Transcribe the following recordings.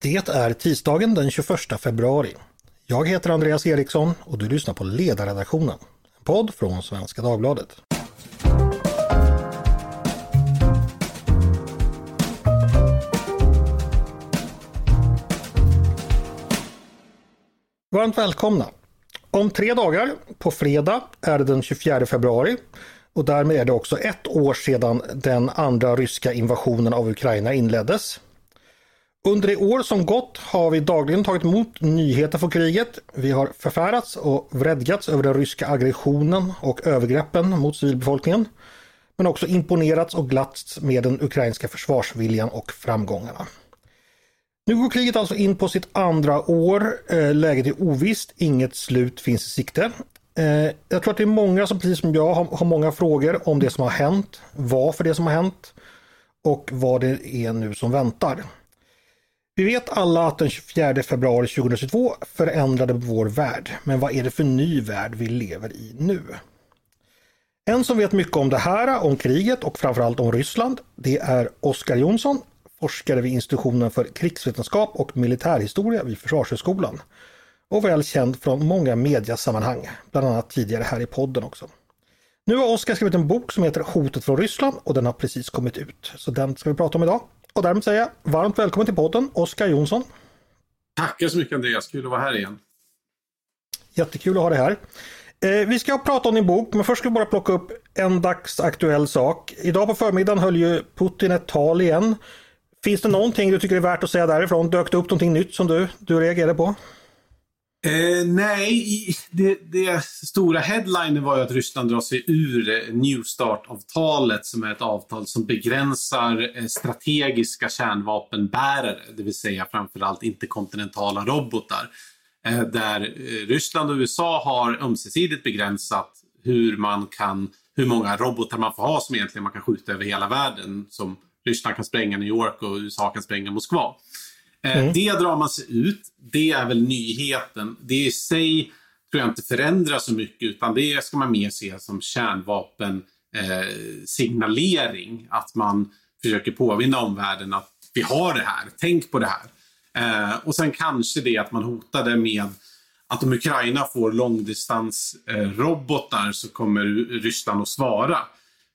Det är tisdagen den 21 februari. Jag heter Andreas Eriksson och du lyssnar på Ledarredaktionen, en podd från Svenska Dagbladet. Varmt välkomna! Om tre dagar, på fredag, är det den 24 februari och därmed är det också ett år sedan den andra ryska invasionen av Ukraina inleddes. Under det år som gått har vi dagligen tagit emot nyheter från kriget. Vi har förfärats och vredgats över den ryska aggressionen och övergreppen mot civilbefolkningen. Men också imponerats och glatts med den ukrainska försvarsviljan och framgångarna. Nu går kriget alltså in på sitt andra år. Eh, läget är ovisst, inget slut finns i sikte. Eh, jag tror att det är många som precis som jag har många frågor om det som har hänt, varför det som har hänt och vad det är nu som väntar. Vi vet alla att den 24 februari 2022 förändrade vår värld. Men vad är det för ny värld vi lever i nu? En som vet mycket om det här, om kriget och framförallt om Ryssland, det är Oskar Jonsson, forskare vid institutionen för krigsvetenskap och militärhistoria vid Försvarshögskolan. Och väl känd från många mediasammanhang, bland annat tidigare här i podden också. Nu har Oskar skrivit en bok som heter Hotet från Ryssland och den har precis kommit ut. Så den ska vi prata om idag. Och därmed säger jag varmt välkommen till podden, Oskar Jonsson. Tackar så mycket Andreas, kul att vara här igen. Jättekul att ha dig här. Eh, vi ska prata om din bok, men först ska vi bara plocka upp en dagsaktuell sak. Idag på förmiddagen höll ju Putin ett tal igen. Finns det någonting du tycker är värt att säga därifrån? Dök det upp någonting nytt som du, du reagerade på? Eh, nej, det, det, stora headlinen var ju att Ryssland drar sig ur eh, New Start-avtalet som är ett avtal som begränsar eh, strategiska kärnvapenbärare, det vill säga framförallt interkontinentala robotar. Eh, där eh, Ryssland och USA har ömsesidigt begränsat hur man kan, hur många robotar man får ha som egentligen man kan skjuta över hela världen. Som Ryssland kan spränga New York och USA kan spränga Moskva. Eh, mm. Det drar man sig ut. Det är väl nyheten. Det i sig tror jag inte förändrar så mycket utan det ska man mer se som kärnvapensignalering. Eh, att man försöker påminna omvärlden att vi har det här, tänk på det här. Eh, och sen kanske det att man hotade med att om Ukraina får långdistansrobotar så kommer Ryssland att svara.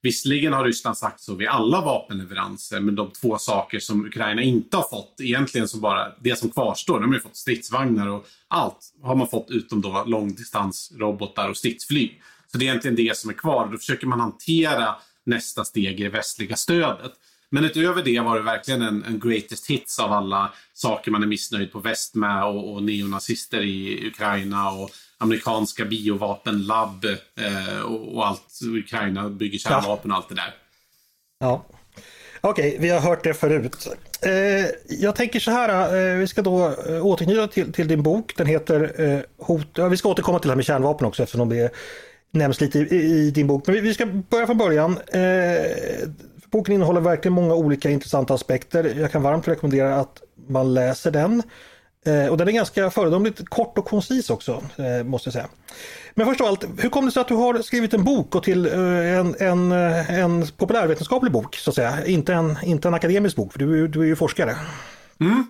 Visserligen har Ryssland sagt så vid alla vapenleveranser, men de två saker som Ukraina inte har fått, egentligen som bara det som kvarstår, de har ju fått stridsvagnar och allt har man fått utom då långdistansrobotar och stridsflyg. Så det är egentligen det som är kvar. och Då försöker man hantera nästa steg i det västliga stödet. Men utöver det var det verkligen en, en greatest hits av alla saker man är missnöjd på väst med och, och neonazister i Ukraina och amerikanska biovapenlabb eh, och, och, allt. Ukraina bygger kärnvapen och allt det där. Ja. Okej, okay, vi har hört det förut. Eh, jag tänker så här, eh, vi ska då återknyta till, till, din bok. Den heter Hot... Ja, vi ska återkomma till det här med kärnvapen också eftersom det nämns lite i, i din bok. Men vi, vi ska börja från början. Boken innehåller verkligen många olika intressanta aspekter. Jag kan varmt rekommendera att man läser den. Eh, och den är ganska föredömligt kort och koncis också, eh, måste jag säga. Men först av allt, hur kom det sig att du har skrivit en bok och till eh, en, en, eh, en populärvetenskaplig bok, så att säga? Inte en, inte en akademisk bok, för du, du är ju forskare. Mm.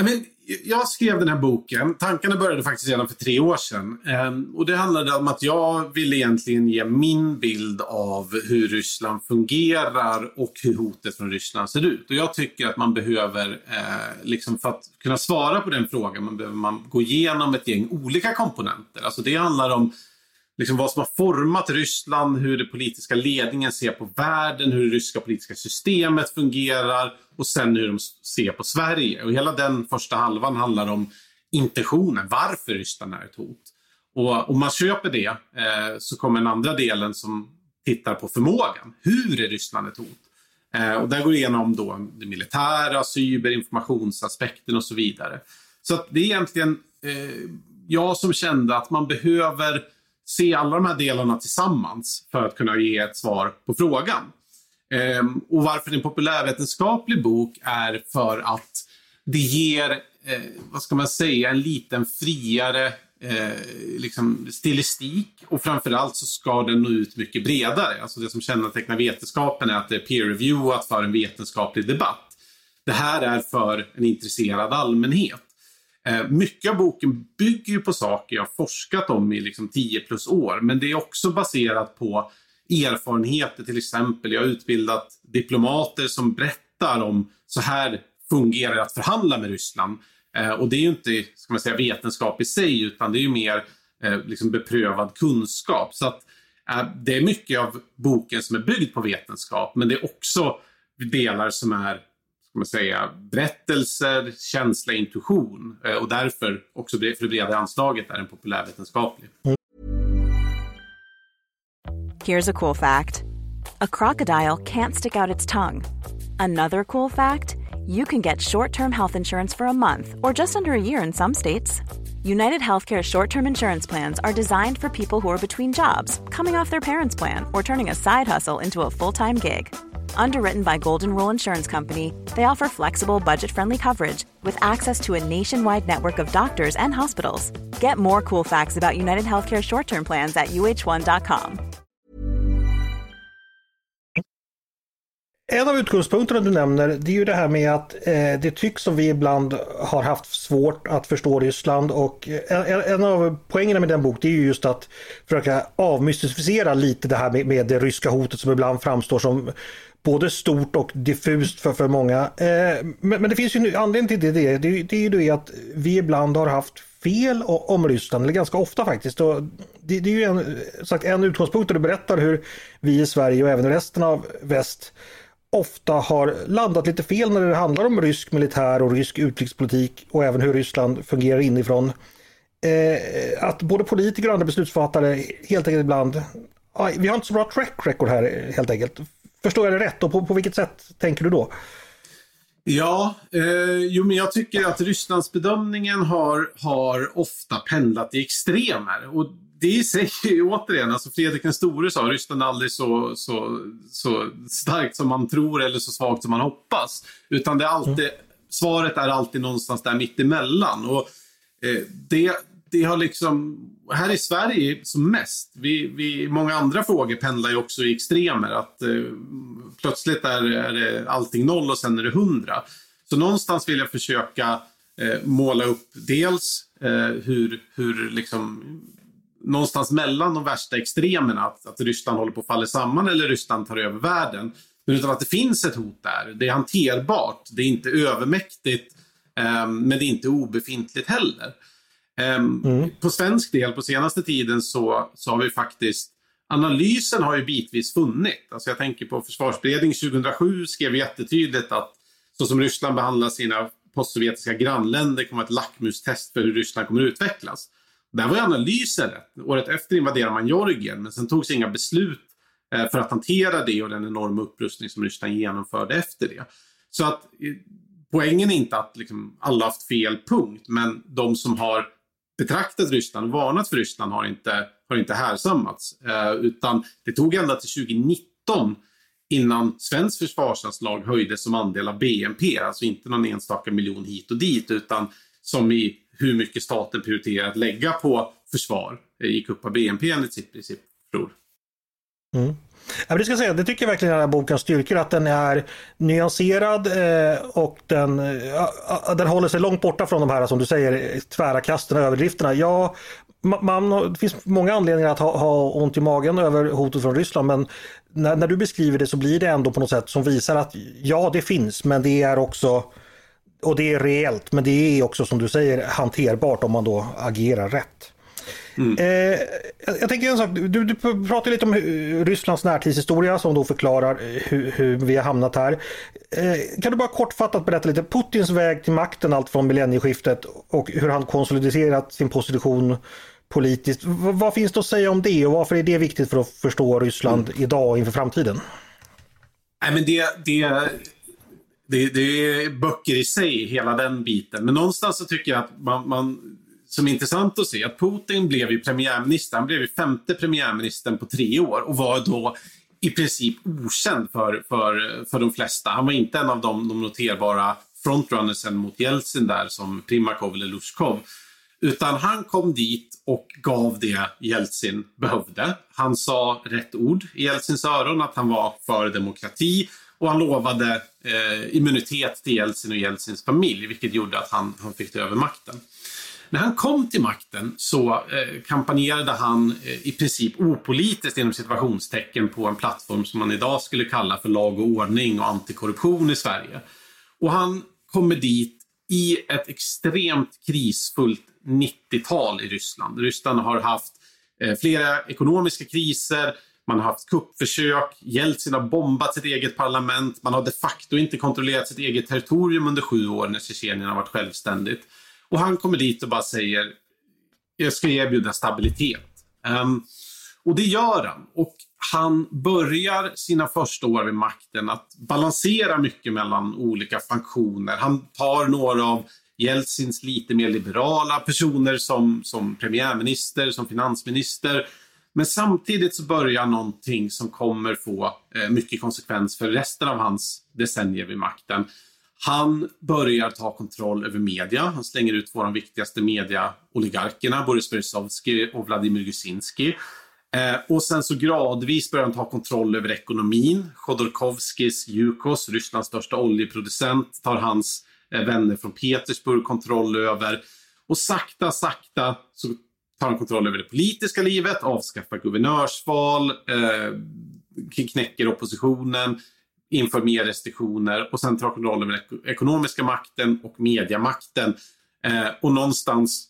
I mean, jag skrev den här boken, tankarna började faktiskt redan för tre år sedan. Ehm, och det handlade om att jag ville egentligen ge min bild av hur Ryssland fungerar och hur hotet från Ryssland ser ut. Och jag tycker att man behöver, eh, liksom för att kunna svara på den frågan, man behöver man gå igenom ett gäng olika komponenter. Alltså det handlar om liksom vad som har format Ryssland, hur den politiska ledningen ser på världen, hur det ryska politiska systemet fungerar och sen hur de ser på Sverige. Och hela den första halvan handlar om intentionen, varför Ryssland är ett hot. Och om man köper det eh, så kommer den andra delen som tittar på förmågan. Hur är Ryssland ett hot? Eh, och där går det igenom då det militära, cyber, informationsaspekten och så vidare. Så det är egentligen eh, jag som kände att man behöver se alla de här delarna tillsammans för att kunna ge ett svar på frågan. Ehm, och varför det är en populärvetenskaplig bok är för att det ger, eh, vad ska man säga, en liten friare eh, liksom stilistik och framförallt så ska den nå ut mycket bredare. Alltså det som kännetecknar vetenskapen är att det är peer-reviewat för en vetenskaplig debatt. det här är för en intresserad allmänhet. Eh, mycket av boken bygger ju på saker jag forskat om i liksom 10 plus år, men det är också baserat på erfarenheter, till exempel. Jag har utbildat diplomater som berättar om så här fungerar det att förhandla med Ryssland. Eh, och det är ju inte ska man säga, vetenskap i sig, utan det är ju mer eh, liksom beprövad kunskap. Så att, eh, det är mycket av boken som är byggd på vetenskap, men det är också delar som är ska man säga, berättelser, känsla, intuition eh, och därför också för det breda anslaget är den populärvetenskaplig. Here's a cool fact. A crocodile can't stick out its tongue. Another cool fact, you can get short-term health insurance for a month or just under a year in some states. United Healthcare short term insurance plans are designed for people who are between jobs, coming off their parents' plan, or turning a side hustle into a full time gig. Underwritten by Golden Rule Insurance Company, they offer flexible, budget friendly coverage with access to a nationwide network of doctors and hospitals. Get more cool facts about United Healthcare short term plans at uh1.com. En av utgångspunkterna du nämner det är ju det här med att eh, det tycks som vi ibland har haft svårt att förstå Ryssland och eh, en, en, av poängerna med den bok det är ju just att försöka avmystificera lite det här med, med det ryska hotet som ibland framstår som både stort och diffust för, för många. Eh, men, men, det finns ju en anledning till det. Det, det är ju det att vi ibland har haft fel om Ryssland, eller ganska ofta faktiskt. Och det, det är ju en, sagt, en utgångspunkt där du berättar hur vi i Sverige och även resten av väst ofta har landat lite fel när det handlar om rysk militär och rysk utrikespolitik och även hur Ryssland fungerar inifrån. Eh, att både politiker och andra beslutsfattare helt enkelt ibland, aj, vi har inte så bra track record här helt enkelt. Förstår jag det rätt och på, på vilket sätt tänker du då? Ja, eh, jo men jag tycker att Rysslandsbedömningen har, har ofta pendlat i extremer. Och det i sig, återigen, alltså Fredrik den store sa Ryssland är aldrig så, så, så starkt som man tror eller så svagt som man hoppas. Utan det är alltid, mm. svaret är alltid någonstans där mittemellan. Och, eh, det, det har liksom, här i Sverige som mest, vi, vi, många andra frågor pendlar ju också i extremer. Att eh, plötsligt är, är det allting noll och sen är det hundra. Så någonstans vill jag försöka eh, måla upp dels eh, hur, hur liksom, någonstans mellan de värsta extremerna, att, att Ryssland håller på att falla samman eller Ryssland tar över världen. men Utan att det finns ett hot där. Det är hanterbart, det är inte övermäktigt, eh, men det är inte obefintligt heller. Um, mm. På svensk del på senaste tiden så, så har vi faktiskt Analysen har ju bitvis funnit. Alltså jag tänker på försvarsberedning 2007 skrev jättetydligt att så som Ryssland behandlar sina postsovjetiska grannländer kommer ett lackmustest för hur Ryssland kommer utvecklas. Där var ju analysen rätt. Året efter invaderade man Georgien men sen togs inga beslut eh, för att hantera det och den enorma upprustning som Ryssland genomförde efter det. Så att eh, poängen är inte att liksom alla haft fel punkt men de som har betraktat Ryssland och varnat för Ryssland har inte, har inte härsammats. Eh, utan det tog ända till 2019 innan svensk försvarsanslag höjdes som andel av BNP. Alltså inte någon enstaka miljon hit och dit utan som i hur mycket staten prioriterar att lägga på försvar. Det gick upp av BNP enligt sitt principprov. Mm. Ja, det, ska säga, det tycker jag verkligen är bokens styrkor, att den är nyanserad eh, och den, eh, den håller sig långt borta från de här, som du säger, tvära kasten och överdrifterna. Ja, man, det finns många anledningar att ha, ha ont i magen över hotet från Ryssland, men när, när, du beskriver det så blir det ändå på något sätt som visar att ja, det finns, men det är också och det är reellt, men det är också som du säger hanterbart om man då agerar rätt. Mm. Eh, jag tänker en sak, du, du pratar lite om Rysslands närtidshistoria som då förklarar hur, hur vi har hamnat här. Eh, kan du bara kortfattat berätta lite Putins väg till makten allt från millennieskiftet och hur han konsoliderat sin position politiskt. V vad finns det att säga om det och varför är det viktigt för att förstå Ryssland mm. idag och inför framtiden? Nej, men det, det, det, det är böcker i sig, hela den biten. Men någonstans så tycker jag att man, man som är intressant att se att Putin blev ju premiärminister. Han blev ju femte premiärministern på tre år och var då i princip okänd för, för, för de flesta. Han var inte en av de, de noterbara frontrunnersen mot Jeltsin där som Primakov eller Lushkov. Utan han kom dit och gav det Jeltsin behövde. Han sa rätt ord i Jeltsins öron, att han var för demokrati Och han lovade eh, immunitet till Jeltsin och Jeltsins familj, vilket gjorde att han, han fick ta över makten. När han kom till makten så eh, kampanjerade han eh, i princip opolitiskt inom situationstecken på en plattform som man idag skulle kalla för lag och ordning och antikorruption i Sverige. Och han kommer dit i ett extremt krisfullt 90-tal i Ryssland. Ryssland har haft eh, flera ekonomiska kriser, man har haft kuppförsök, Jeltsin har bombat sitt eget parlament, man har de facto inte kontrollerat sitt eget territorium under sju år när Tjetjenien har varit självständigt. Och han kommer dit och bara säger jag ska erbjuda stabilitet. Um, och det gör han. Och han börjar sina första år vid makten att balansera mycket mellan olika funktioner. Han tar några av Jeltsins lite mer liberala personer som, som premiärminister, som finansminister. Men samtidigt så börjar någonting som kommer få eh, mycket konsekvens för resten av hans decennier vid makten. Han börjar ta kontroll över media. Han slänger ut våra viktigaste de viktigaste mediaoligarkerna, Boris Berezovsky och Vladimir Gusinski. Eh, och sen så gradvis börjar han ta kontroll över ekonomin. Chodorkovskis Yukos, Rysslands största oljeproducent, tar hans eh, vänner från Petersburg kontroll över. Och sakta, sakta så tar han kontroll över det politiska livet, avskaffar guvernörsval, eh, knäcker oppositionen, inför mer restriktioner och sen tar kontroll över den ekonomiska makten och mediamakten. Eh, och någonstans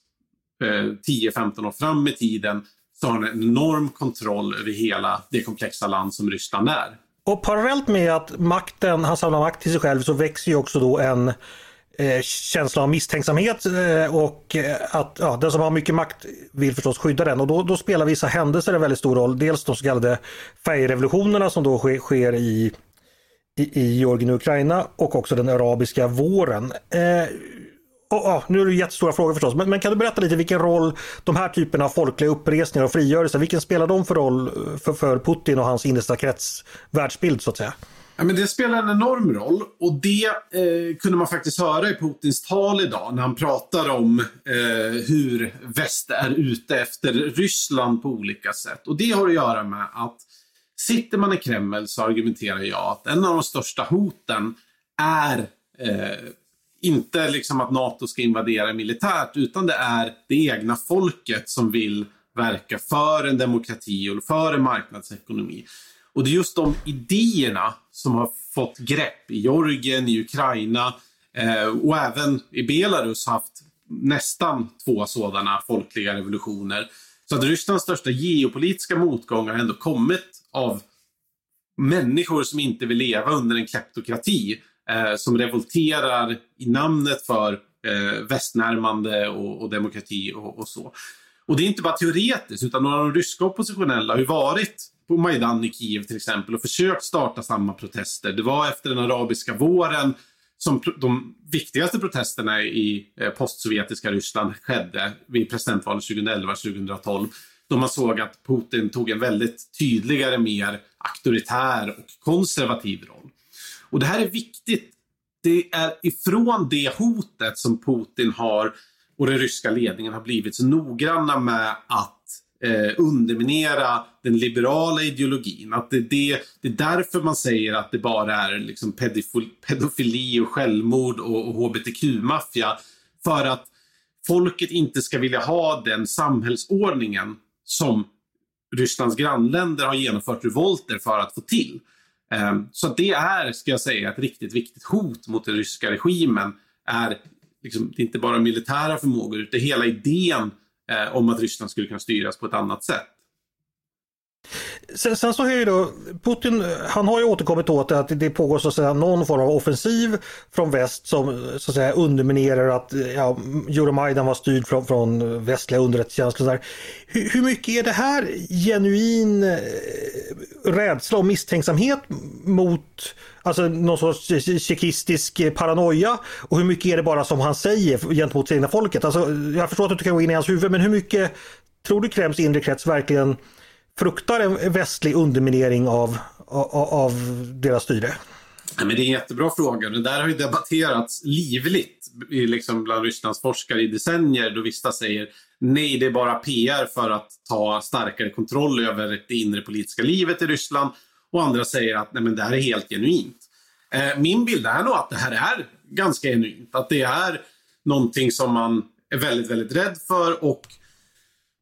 eh, 10-15 år fram i tiden så har han en enorm kontroll över hela det komplexa land som Ryssland är. Och parallellt med att makten, han samlar makt till sig själv så växer ju också då en eh, känsla av misstänksamhet eh, och eh, att ja, den som har mycket makt vill förstås skydda den och då, då spelar vissa händelser en väldigt stor roll. Dels de så kallade färgrevolutionerna som då sker, sker i i, i Georgien och Ukraina och också den arabiska våren. Eh, och, ja, nu är det jättestora frågor förstås, men, men, kan du berätta lite vilken roll de här typerna av folkliga uppresningar och frigörelser, vilken spelar de för roll för, för Putin och hans innersta krets världsbild så att säga? Ja, men det spelar en enorm roll och det eh, kunde man faktiskt höra i Putins tal idag när han pratar om eh, hur väst är ute efter Ryssland på olika sätt. Och det har att göra med att Sitter man i Kreml så argumenterar jag att en av de största hoten är eh, inte liksom att NATO ska invadera militärt utan det är det egna folket som vill verka för en demokrati och för en marknadsekonomi. Och det är just de idéerna som har fått grepp i Georgien, i Ukraina eh, och även i Belarus haft nästan två sådana folkliga revolutioner. Så att Rysslands största geopolitiska motgång har ändå kommit av människor som inte vill leva under en kleptokrati. Eh, som revolterar i namnet för eh, västnärmande och, och demokrati och, och, så. Och det är inte bara teoretiskt, utan några av de ryska oppositionella har ju varit på Majdan i Kiev till exempel och försökt starta samma protester. Det var efter den arabiska våren som de viktigaste protesterna i eh, postsovjetiska Ryssland skedde vid presidentvalet 2011-2012 då man såg att Putin tog en väldigt tydligare, mer auktoritär och konservativ roll. Och det här är viktigt. Det är ifrån det hotet som Putin har och den ryska ledningen har blivit så noggranna med att eh, underminera den liberala ideologin. Att det, det, det är därför man säger att det bara är liksom pedofili och självmord och, och hbtq-maffia. För att folket inte ska vilja ha den samhällsordningen som Rysslands grannländer har genomfört revolter för att få till. Ehm, så det är, ska jag säga, ett riktigt viktigt hot mot den ryska regimen. Är liksom, det är inte bara militära förmågor, utan hela idén eh, om att Ryssland skulle kunna styras på ett annat sätt. Sen, sen så har ju då Putin, han har ju återkommit åt att det pågår så att säga någon form av offensiv från väst som så att säga underminerar att ja, Euromaidan var styrd från, från västliga underrättelsetjänster. Hur, hur mycket är det här genuin eh, rädsla och misstänksamhet mot alltså någon sorts tjeckistisk paranoia och hur mycket är det bara som han säger gentemot sina folket? Alltså, jag förstår att du inte kan gå in i hans huvud men hur mycket tror du Kremls inre krets verkligen fruktar en västlig underminering av, av, av deras styre? Ja, men det är en jättebra fråga. Det där har ju debatterats livligt liksom bland Rysslands forskare i decennier då vissa säger nej, det är bara PR för att ta starkare kontroll över det inre politiska livet i Ryssland och andra säger att nej, men det här är helt genuint. Eh, min bild är nog att det här är ganska genuint. Att det är någonting som man är väldigt, väldigt rädd för och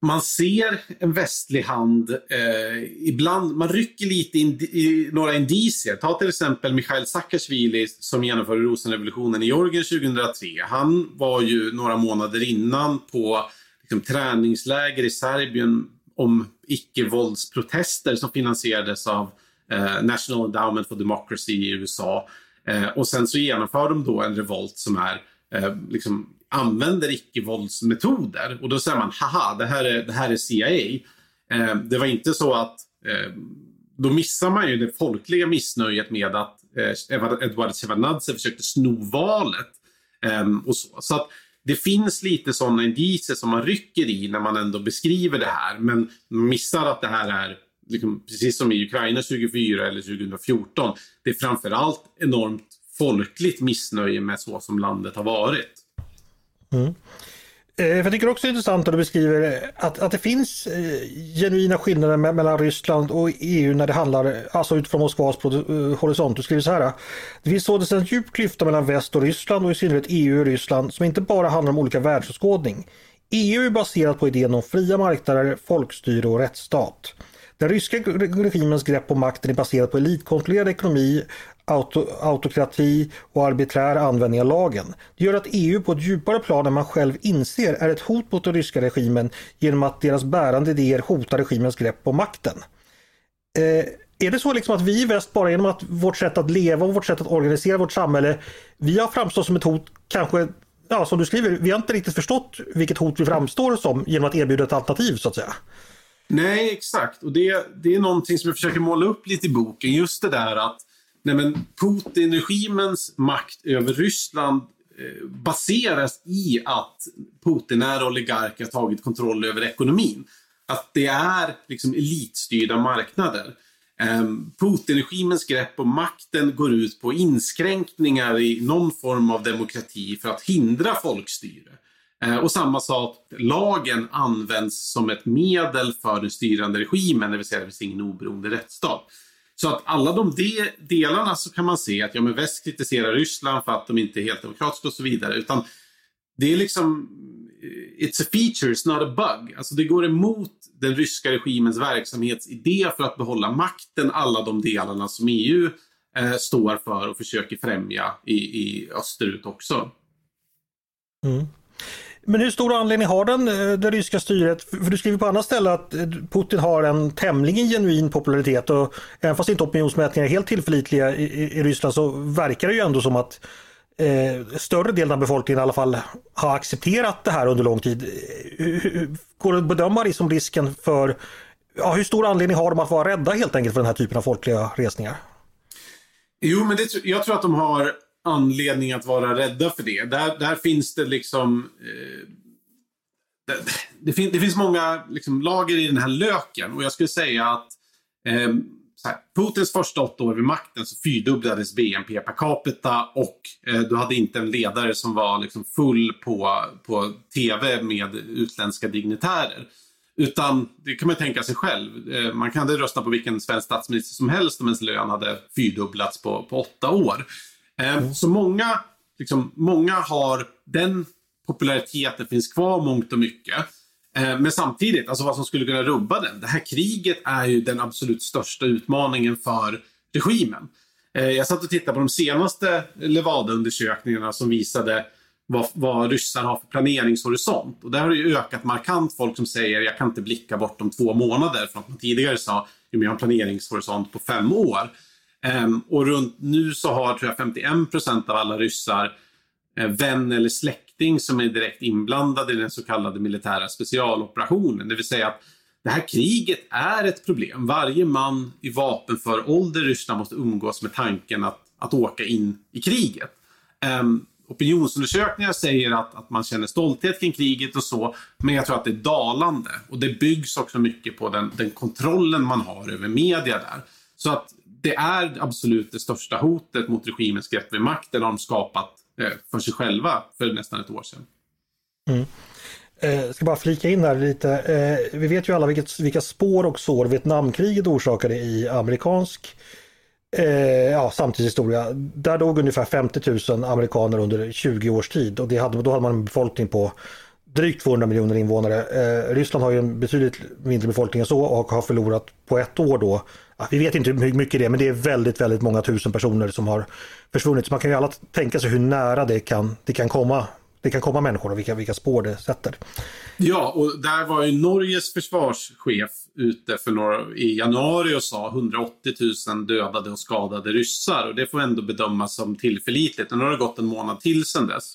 man ser en västlig hand eh, ibland, man rycker lite in, i några indicier. Ta till exempel Mikhail Saakashvili som genomförde rosenrevolutionen i Georgien 2003. Han var ju några månader innan på liksom, träningsläger i Serbien om icke-våldsprotester som finansierades av eh, National Endowment for Democracy i USA. Eh, och sen så genomför de då en revolt som är eh, liksom använder icke-våldsmetoder. Och då säger man, haha, det här är, det här är CIA. Eh, det var inte så att eh, då missar man ju det folkliga missnöjet med att eh, Edward Sjevardnadze försökte sno valet. Eh, och så. så att det finns lite sådana indicier som man rycker i när man ändå beskriver det här. Men man missar att det här är, liksom, precis som i Ukraina 2004 eller 2014, det är framförallt enormt folkligt missnöje med så som landet har varit. Mm. Eh, jag tycker också det är intressant att du beskriver att, att det finns eh, genuina skillnader mellan Ryssland och EU när det handlar, alltså utifrån Moskvas eh, horisont. Du skriver så här. Det finns således en djup klyfta mellan väst och Ryssland och i synnerhet EU och Ryssland som inte bara handlar om olika världsåskådning. EU är baserat på idén om fria marknader, folkstyre och rättsstat. Den ryska regimens grepp om makten är baserat på elitkontrollerad ekonomi, auto, autokrati och arbiträr användning av lagen. Det gör att EU på ett djupare plan än man själv inser är ett hot mot den ryska regimen genom att deras bärande idéer hotar regimens grepp om makten. Eh, är det så liksom att vi i väst bara genom att vårt sätt att leva och vårt sätt att organisera vårt samhälle, vi har framstått som ett hot kanske Ja, som du skriver, vi har inte riktigt förstått vilket hot vi framstår som genom att erbjuda ett alternativ så att säga. Nej, exakt. Och det, det är någonting som jag försöker måla upp lite i boken. Just det där att nej men, Putin-regimens makt över Ryssland eh, baseras i att Putin är har tagit kontroll över ekonomin. Att det är liksom elitstyrda marknader. Um, Putin-regimens grepp om makten går ut på inskränkningar i någon form av demokrati för att hindra folkstyre. Eh, och samma sak, lagen används som ett medel för den styrande regimen, det vill säga det finns ingen oberoende rättsstat. Så att alla de de delarna så kan man se att ja, men väst kritiserar Ryssland för att de inte är helt demokratiska och så vidare. Utan det är liksom, eh, it's a feature, it's not a bug. Alltså det går emot den ryska regimens verksamhetsidé för att behålla makten, alla de delarna som EU eh, står för och försöker främja i, i österut också. Mm. Men hur stor anledning har den, eh, det ryska styret? För du skriver på andra ställen att eh, Putin har en tämligen genuin popularitet och även fast inte opinionsmätningar är helt tillförlitliga i, i Ryssland så verkar det ju ändå som att eh, större delen av befolkningen i alla fall har accepterat det här under lång tid. Eh, går det att bedöma liksom risken för, ja, hur stor anledning har de att vara rädda helt enkelt för den här typen av folkliga resningar? Jo, men det, jag tror att de har anledning att vara rädda för det. Där, där finns det liksom... Eh, det, det, fin, det, finns många liksom, lager i den här löken och jag skulle säga att eh, här, Putins första åtta år vid makten så fyrdubblades BNP per capita och eh, du hade inte en ledare som var liksom, full på, på tv med utländska dignitärer. Utan det kan man tänka sig själv. Eh, man kan rösta på vilken svensk statsminister som helst om ens lön hade fyrdubblats på, på åtta år. Eh, mm. Så många, liksom, många har den populariteten finns kvar mångt och mycket. Eh, men samtidigt, alltså vad som skulle kunna rubba den. Det här kriget är ju den absolut största utmaningen för regimen. Eh, jag satt och tittade på de senaste Levada-undersökningarna som visade vad, vad ryssar har för planeringshorisont. Och där har det ju ökat markant folk som säger jag kan inte blicka bortom två månader. Från att man tidigare sa att jag har en planeringshorisont på fem år. Ehm, och runt nu så har tror jag 51 procent av alla ryssar eh, vän eller släkting som är direkt inblandade i den så kallade militära specialoperationen. Det vill säga att det här kriget är ett problem. Varje man i vapenför ålder i Ryssland måste umgås med tanken att, att åka in i kriget. Um, opinionsundersökningar säger att, att man känner stolthet kring kriget och så, men jag tror att det är dalande. Och det byggs också mycket på den, den kontrollen man har över media där. Så att det är absolut det största hotet mot regimens grepp vid makten har de skapat eh, för sig själva för nästan ett år sedan. Mm. Jag eh, ska bara flika in här lite. Eh, vi vet ju alla vilket, vilka spår och sår Vietnamkriget orsakade i amerikansk eh, ja, samtidshistoria. Där dog ungefär 50 000 amerikaner under 20 års tid och det hade, då hade man en befolkning på drygt 200 miljoner invånare. Eh, Ryssland har ju en betydligt mindre befolkning än så och har förlorat på ett år då. Ja, vi vet inte hur mycket det är men det är väldigt, väldigt många tusen personer som har försvunnit. Så man kan ju alla tänka sig hur nära det kan, det kan komma det kan komma människor och vilka, vilka spår det sätter. Ja, och där var ju Norges försvarschef ute för några, i januari och sa 180 000 dödade och skadade ryssar. Och det får ändå bedömas som tillförlitligt. Nu har det gått en månad till sedan dess.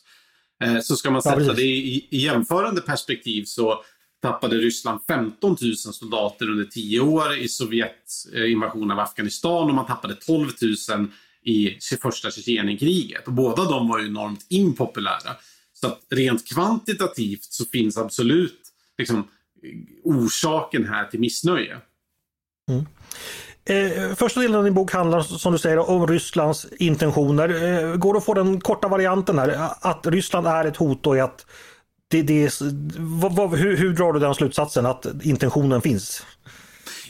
Eh, så ska man sätta ja, det i, i jämförande perspektiv så tappade Ryssland 15 000 soldater under 10 år i Sovjets invasion av Afghanistan och man tappade 12 000 i första Tjetjenienkriget. Och båda de var ju enormt impopulära. Så att rent kvantitativt så finns absolut liksom, orsaken här till missnöje. Mm. Eh, första delen av din bok handlar som du säger om Rysslands intentioner. Eh, går det att få den korta varianten här? Att Ryssland är ett hot och att det, det vad, vad, hur, hur, drar du den slutsatsen att intentionen finns?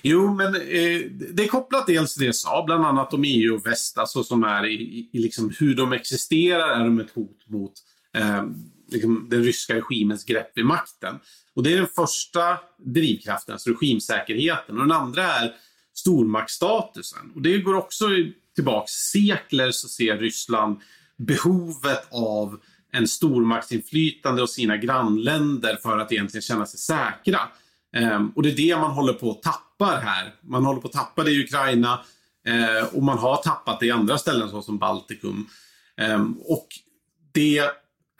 Jo, men eh, det är kopplat dels till det jag sa, bland annat om EU och väst, alltså som är i, i liksom hur de existerar, är de ett hot mot eh, liksom den ryska regimens grepp vid makten. Och det är den första drivkraften, alltså regimsäkerheten. Och den andra är stormaktsstatusen. Och det går också tillbaks sekler så ser Ryssland behovet av en stormaktsinflytande och sina grannländer för att egentligen känna sig säkra. Um, och det är det man håller på att tappa här. Man håller på att tappa det i Ukraina uh, och man har tappat det i andra ställen såsom Baltikum. Um, och det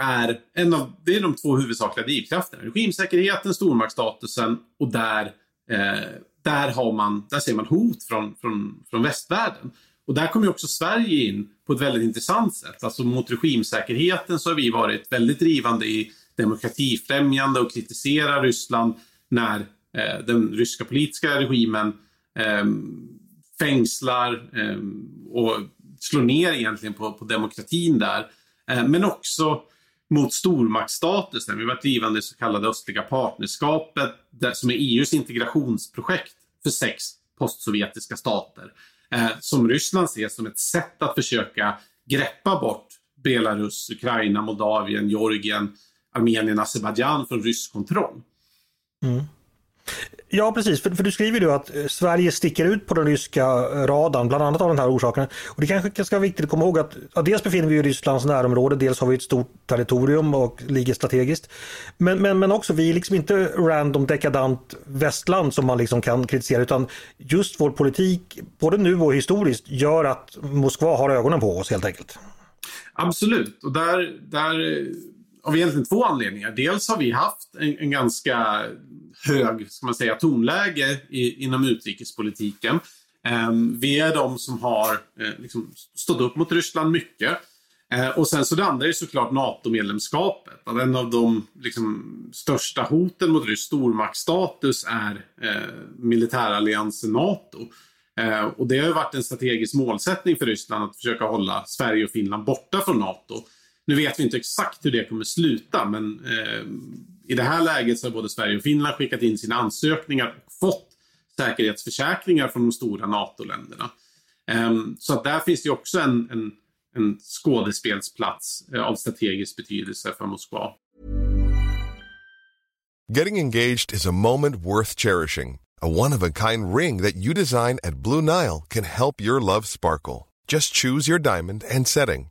är, en av, det är de två huvudsakliga drivkrafterna. Regimsäkerheten, stormaktsstatusen och där, eh, där, har man, där ser man hot från, från, från västvärlden. Och där kommer också Sverige in på ett väldigt intressant sätt. Alltså mot regimsäkerheten så har vi varit väldigt drivande i demokratifrämjande och kritiserar Ryssland när eh, den ryska politiska regimen eh, fängslar eh, och slår ner egentligen på, på demokratin där. Eh, men också mot stormaktsstatusen. Vi har varit drivande i så kallade östliga partnerskapet som är EUs integrationsprojekt för sex postsovjetiska stater. Eh, som Ryssland ser som ett sätt att försöka greppa bort Belarus, Ukraina, Moldavien, Georgien, Armenien, Azerbajdzjan från rysk kontroll. Mm. Ja precis, för, för, du skriver ju att eh, Sverige sticker ut på den ryska eh, radarn, bland annat av den här orsaken. Och det kanske ska vara viktigt att komma ihåg att ja, dels befinner vi oss i Rysslands närområde, dels har vi ett stort territorium och ligger strategiskt. Men, men, men också, vi är liksom inte random dekadant västland som man liksom kan kritisera, utan just vår politik, både nu och historiskt, gör att Moskva har ögonen på oss helt enkelt. Absolut, och där, där av egentligen två anledningar. Dels har vi haft en, en ganska hög ska man säga, tonläge i, inom utrikespolitiken. Eh, vi är de som har eh, liksom stått upp mot Ryssland mycket. Eh, och sen så det andra är såklart NATO-medlemskapet. En av de liksom, största hoten mot rysk stormaktsstatus är eh, militäralliansen NATO. Eh, och det har ju varit en strategisk målsättning för Ryssland att försöka hålla Sverige och Finland borta från NATO. Nu vet vi inte exakt hur det kommer sluta, men eh, i det här läget så har både Sverige och Finland skickat in sina ansökningar och fått säkerhetsförsäkringar från de stora NATO-länderna. Eh, så att där finns det också en, en, en skådespelsplats eh, av strategisk betydelse för Moskva. Getting engaged is a moment worth cherishing. A one-of-a-kind ring that you design at Blue Nile can help your love sparkle. Just choose your diamond and setting.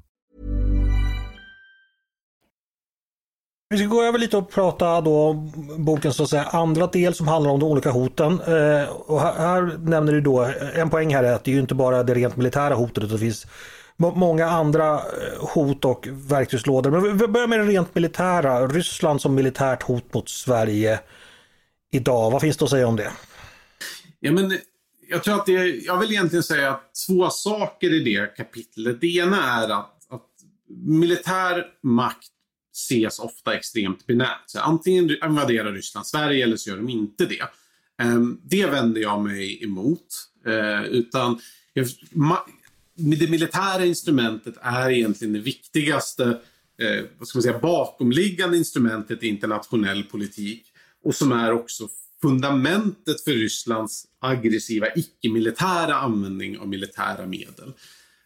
Vi ska gå över lite och prata då om bokens så att säga, andra del som handlar om de olika hoten. Eh, och här, här, nämner du då, en poäng här är att det är ju inte bara det rent militära hotet utan det finns många andra eh, hot och verktygslådor. Men vi börjar med det rent militära. Ryssland som militärt hot mot Sverige idag. Vad finns det att säga om det? Ja, men jag tror att det, jag vill egentligen säga att två saker i det kapitlet. Det ena är att, att militär makt ses ofta extremt binärt. Så antingen invaderar Ryssland Sverige eller så gör de inte det. Ehm, det vänder jag mig emot. Eh, utan det militära instrumentet är egentligen det viktigaste eh, vad ska man säga, bakomliggande instrumentet i internationell politik och som är också fundamentet för Rysslands aggressiva icke-militära användning av militära medel.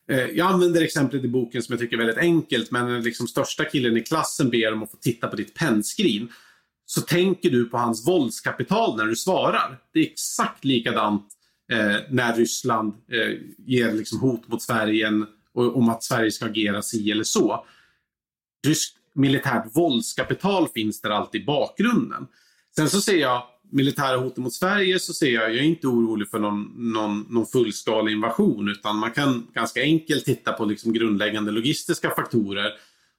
Eh, jag använder exemplet i boken som jag tycker är väldigt enkelt, men den liksom största killen i klassen ber om att få titta på ditt pennskrin. Så tänker du på hans våldskapital när du svarar. Det är exakt likadant eh, när Ryssland eh, ger liksom hot mot Sverige och, om att Sverige ska agera si eller så. Ryskt militärt våldskapital finns där alltid i bakgrunden. Sen så ser jag militära hoten mot Sverige så ser jag, jag är inte orolig för någon, någon, någon fullskalig invasion utan man kan ganska enkelt titta på liksom grundläggande logistiska faktorer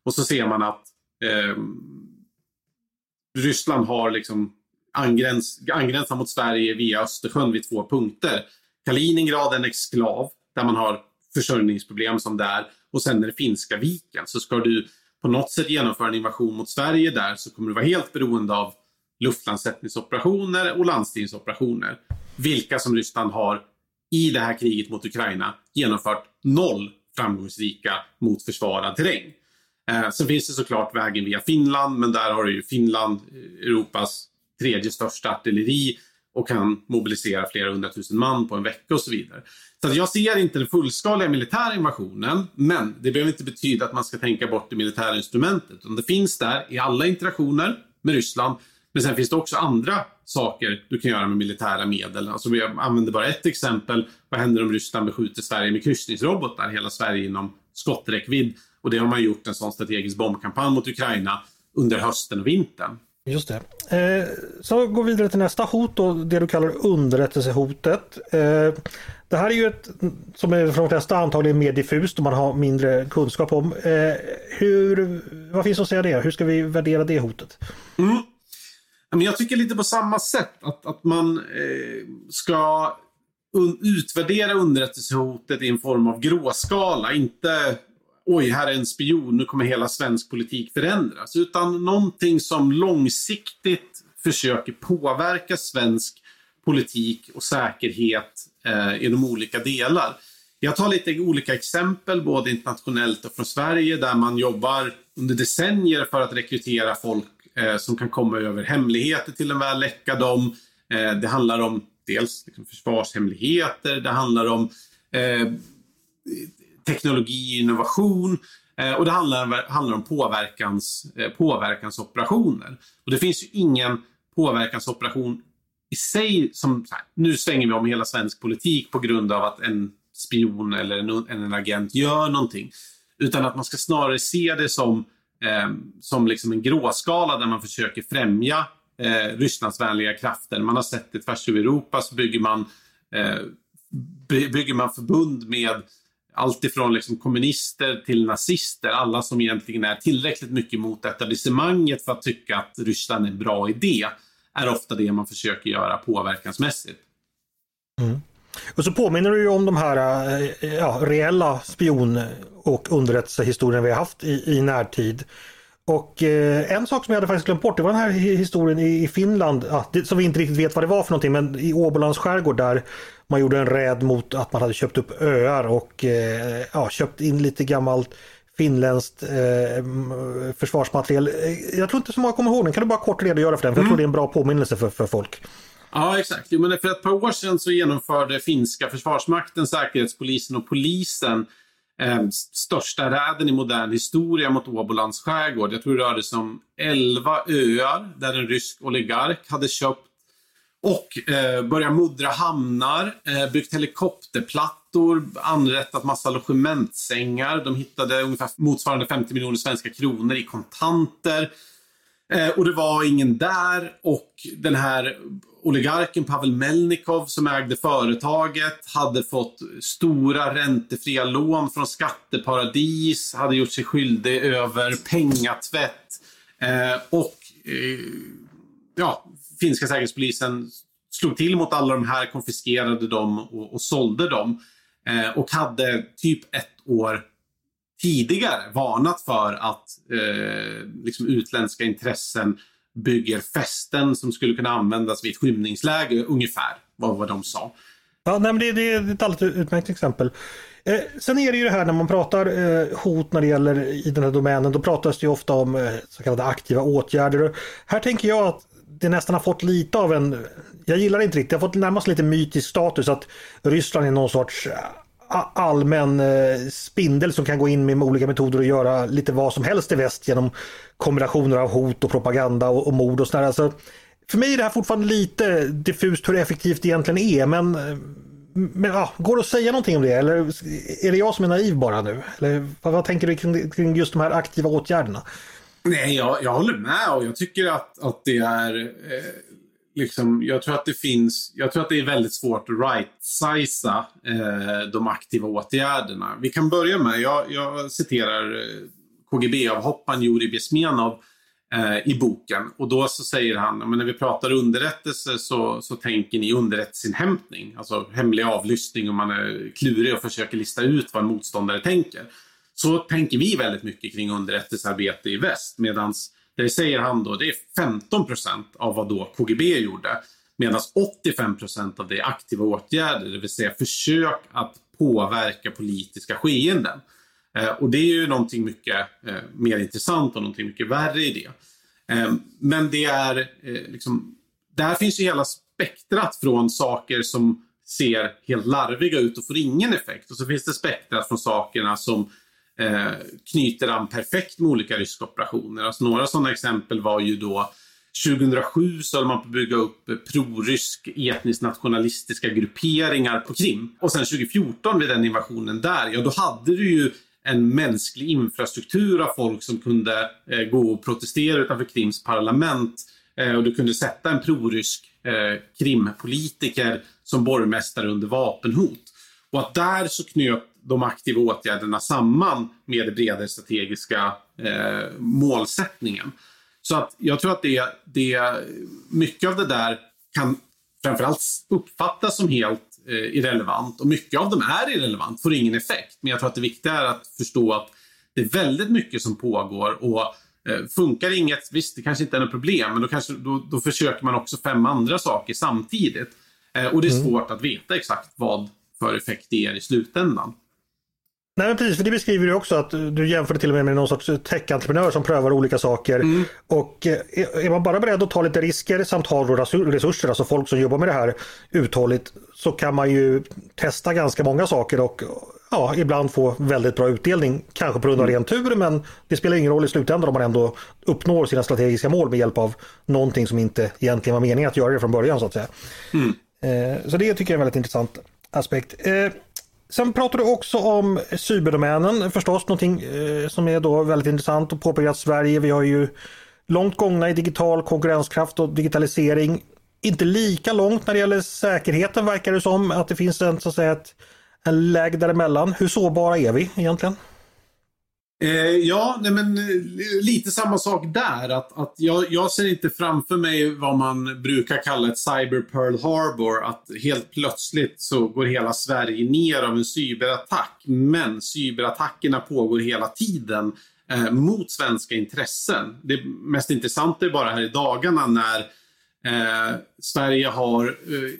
och så ser man att eh, Ryssland har liksom angräns, angränsar mot Sverige via Östersjön vid två punkter. Kaliningrad är en exklav där man har försörjningsproblem som där och sen är det Finska viken. Så ska du på något sätt genomföra en invasion mot Sverige där så kommer du vara helt beroende av luftlandsättningsoperationer och landstigningsoperationer. Vilka som Ryssland har i det här kriget mot Ukraina genomfört noll framgångsrika mot försvarad terräng. Eh, sen finns det såklart vägen via Finland, men där har du ju Finland, eh, Europas tredje största artilleri och kan mobilisera flera hundratusen man på en vecka och så vidare. Så jag ser inte den fullskaliga militära invasionen, men det behöver inte betyda att man ska tänka bort det militära instrumentet. Det finns där i alla interaktioner med Ryssland men sen finns det också andra saker du kan göra med militära medel. Alltså jag använder bara ett exempel. Vad händer om Ryssland beskjuter Sverige med kryssningsrobotar? Hela Sverige inom skotträckvidd. Och det har man gjort en sån strategisk bombkampanj mot Ukraina under hösten och vintern. Just det. Eh, så går vi vidare till nästa hot då, det du kallar underrättelsehotet. Eh, det här är ju ett som är för de flesta antagligen mer diffust och man har mindre kunskap om. Eh, hur, vad finns att säga det? Hur ska vi värdera det hotet? Mm. Men jag tycker lite på samma sätt att, att man eh, ska un utvärdera underrättelsehotet i en form av gråskala. Inte oj, här är en spion, nu kommer hela svensk politik förändras. Utan någonting som långsiktigt försöker påverka svensk politik och säkerhet eh, i de olika delar. Jag tar lite olika exempel, både internationellt och från Sverige, där man jobbar under decennier för att rekrytera folk eh, som kan komma över hemligheter till en väl, läcka dem. Eh, det handlar om dels liksom, försvarshemligheter, det handlar om eh, teknologi, innovation eh, och det handlar, handlar om påverkans, eh, påverkansoperationer. Och det finns ju ingen påverkansoperation i sig som, här, nu svänger vi om hela svensk politik på grund av att en spion eller en, en agent gör någonting. Utan att man ska snarare se det som eh, som liksom en gråskala där man försöker främja eh, Rysslandsvänliga krafter. Man har sett det tvärs över Europa så bygger man, eh, bygger man förbund med alltifrån liksom kommunister till nazister. Alla som egentligen är tillräckligt mycket mot etablissemanget för att tycka att Ryssland är en bra idé är ofta det man försöker göra påverkansmässigt. Mm. Och så påminner du ju om de här eh, ja, reella spion och underrättelsehistorierna vi har haft i, i närtid. Och eh, en sak som jag hade faktiskt glömt bort, det var den här historien i, i Finland, ja, det, som vi inte riktigt vet vad det var för någonting, men i Åbolands skärgård där man gjorde en räd mot att man hade köpt upp öar och eh, ja, köpt in lite gammalt finländskt eh, försvarsmaterial. Eh, jag tror inte så många kommer ihåg den, kan du bara kort redogöra för den? För jag tror det är en bra påminnelse för, för folk. Ja, exakt. Jo, men för ett par år sedan så genomförde finska försvarsmakten, Säkerhetspolisen och polisen eh, största räden i modern historia mot Åbolands skärgård. Jag tror det rörde sig om 11 öar där en rysk oligark hade köpt och eh, börjat muddra hamnar, eh, byggt helikopterplattor, anrättat massa logementsängar. De hittade ungefär motsvarande 50 miljoner svenska kronor i kontanter. Eh, och det var ingen där och den här oligarken Pavel Melnikov som ägde företaget hade fått stora räntefria lån från skatteparadis, hade gjort sig skyldig över pengatvätt eh, och eh, ja, finska säkerhetspolisen slog till mot alla de här, konfiskerade dem och, och sålde dem. Eh, och hade typ ett år tidigare varnat för att eh, liksom utländska intressen bygger fästen som skulle kunna användas vid ett skymningsläge ungefär, vad, vad de sa. Ja, nej, men det, det är ett alldeles utmärkt exempel. Eh, sen är det ju det här när man pratar eh, hot när det gäller i den här domänen, då pratas det ju ofta om eh, så kallade aktiva åtgärder. Här tänker jag att det nästan har fått lite av en, jag gillar det inte riktigt, det har fått närmast lite mytisk status att Ryssland är någon sorts eh, allmän eh, spindel som kan gå in med olika metoder och göra lite vad som helst i väst genom kombinationer av hot och propaganda och, och mord och sådär. Alltså, för mig är det här fortfarande lite diffust hur effektivt det egentligen är men, eh, men ja, går det att säga någonting om det eller är det jag som är naiv bara nu? Eller vad, vad tänker du kring, kring, just de här aktiva åtgärderna? Nej, jag, jag håller med och jag tycker att, att det är eh, liksom, jag tror att det finns, jag tror att det är väldigt svårt att right-siza eh, de aktiva åtgärderna. Vi kan börja med, jag, jag citerar eh, KGB-avhopparen Jurij Besmenov eh, i boken. Och då så säger han, men när vi pratar underrättelse så, så tänker ni underrättelseinhämtning. Alltså hemlig avlyssning och man är klurig och försöker lista ut vad en motståndare tänker. Så tänker vi väldigt mycket kring underrättelsearbete i väst. Medans det säger han då, det är 15 procent av vad då KGB gjorde. Medan 85 procent av det är aktiva åtgärder, det vill säga försök att påverka politiska skeenden. Eh, och det är ju någonting mycket eh, mer intressant och någonting mycket värre i det. Eh, men det är eh, liksom, där finns ju hela spektrat från saker som ser helt larviga ut och får ingen effekt. Och så finns det spektrat från sakerna som eh, knyter an perfekt med olika ryska operationer. Alltså några sådana exempel var ju då 2007 så höll man på att bygga upp eh, prorysk etniskt nationalistiska grupperingar på Krim. Och sen 2014 vid den invasionen där, ja då hade du ju en mänsklig infrastruktur av folk som kunde eh, gå och protestera utanför Krims parlament. Eh, och du kunde sätta en prorysk eh, Krimpolitiker som borgmästare under vapenhot. Och att där så knöt de aktiva åtgärderna samman med den bredare strategiska eh, målsättningen. Så att jag tror att det, det, mycket av det där kan framförallt uppfattas som helt eh, irrelevant och mycket av dem är irrelevant, får ingen effekt. Men jag tror att det viktiga är att förstå att det är väldigt mycket som pågår och eh, funkar inget, visst det kanske inte är något problem, men då, kanske, då, då försöker man också fem andra saker samtidigt. Eh, och det är mm. svårt att veta exakt vad för effekt det ger i slutändan. Nej men precis, för det beskriver du också att du jämför det till och med med någon sorts tech-entreprenör som prövar olika saker. Mm. Och eh, är man bara beredd att ta lite risker samt ha resurser, alltså folk som jobbar med det här uthålligt, så kan man ju testa ganska många saker och ja, ibland få väldigt bra utdelning. Kanske på grund av mm. ren tur men det spelar ingen roll i slutändan om man ändå uppnår sina strategiska mål med hjälp av någonting som inte egentligen var meningen att göra det från början så att säga. Mm. Eh, så det tycker jag är en väldigt intressant aspekt. Sen pratar du också om cyberdomänen förstås, någonting eh, som är då väldigt intressant och påpekar att Sverige, vi har ju långt gångna i digital konkurrenskraft och digitalisering. Inte lika långt när det gäller säkerheten verkar det som, att det finns en, så att säga, ett, en läge däremellan. Hur sårbara är vi egentligen? Eh, ja, nej men, eh, lite samma sak där. Att, att jag, jag ser inte framför mig vad man brukar kalla ett cyber Pearl Harbor. Att helt plötsligt så går hela Sverige ner av en cyberattack. Men cyberattackerna pågår hela tiden eh, mot svenska intressen. Det mest intressanta är bara här i dagarna när eh, Sverige har eh,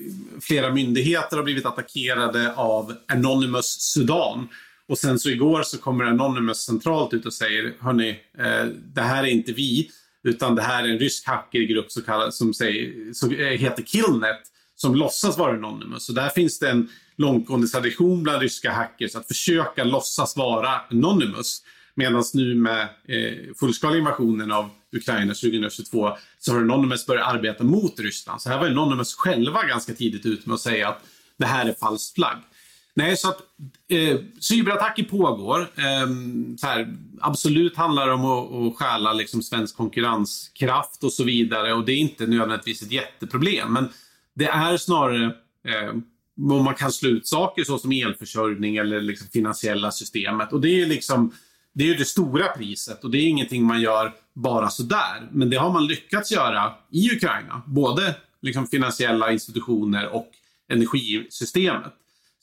flera myndigheter har blivit attackerade av Anonymous Sudan. Och sen så igår så kommer Anonymous centralt ut och säger, hörni, eh, det här är inte vi, utan det här är en rysk hackergrupp som, kallar, som, säger, som eh, heter Killnet, som låtsas vara Anonymous. Så där finns det en långtgående tradition bland ryska hackers att försöka låtsas vara Anonymous. Medan nu med eh, fullskaliga invasionen av Ukraina 2022 så har Anonymous börjat arbeta mot Ryssland. Så här var Anonymous själva ganska tidigt ute med att säga att det här är falskt flagg. Nej, så att eh, cyberattacker pågår. Eh, så här, absolut handlar det om att, att stjäla liksom, svensk konkurrenskraft och så vidare. Och det är inte nödvändigtvis ett jätteproblem. Men det är snarare eh, om man kan slå ut saker såsom elförsörjning eller liksom finansiella systemet. Och det är liksom det är det stora priset och det är ingenting man gör bara sådär. Men det har man lyckats göra i Ukraina. Både liksom finansiella institutioner och energisystemet.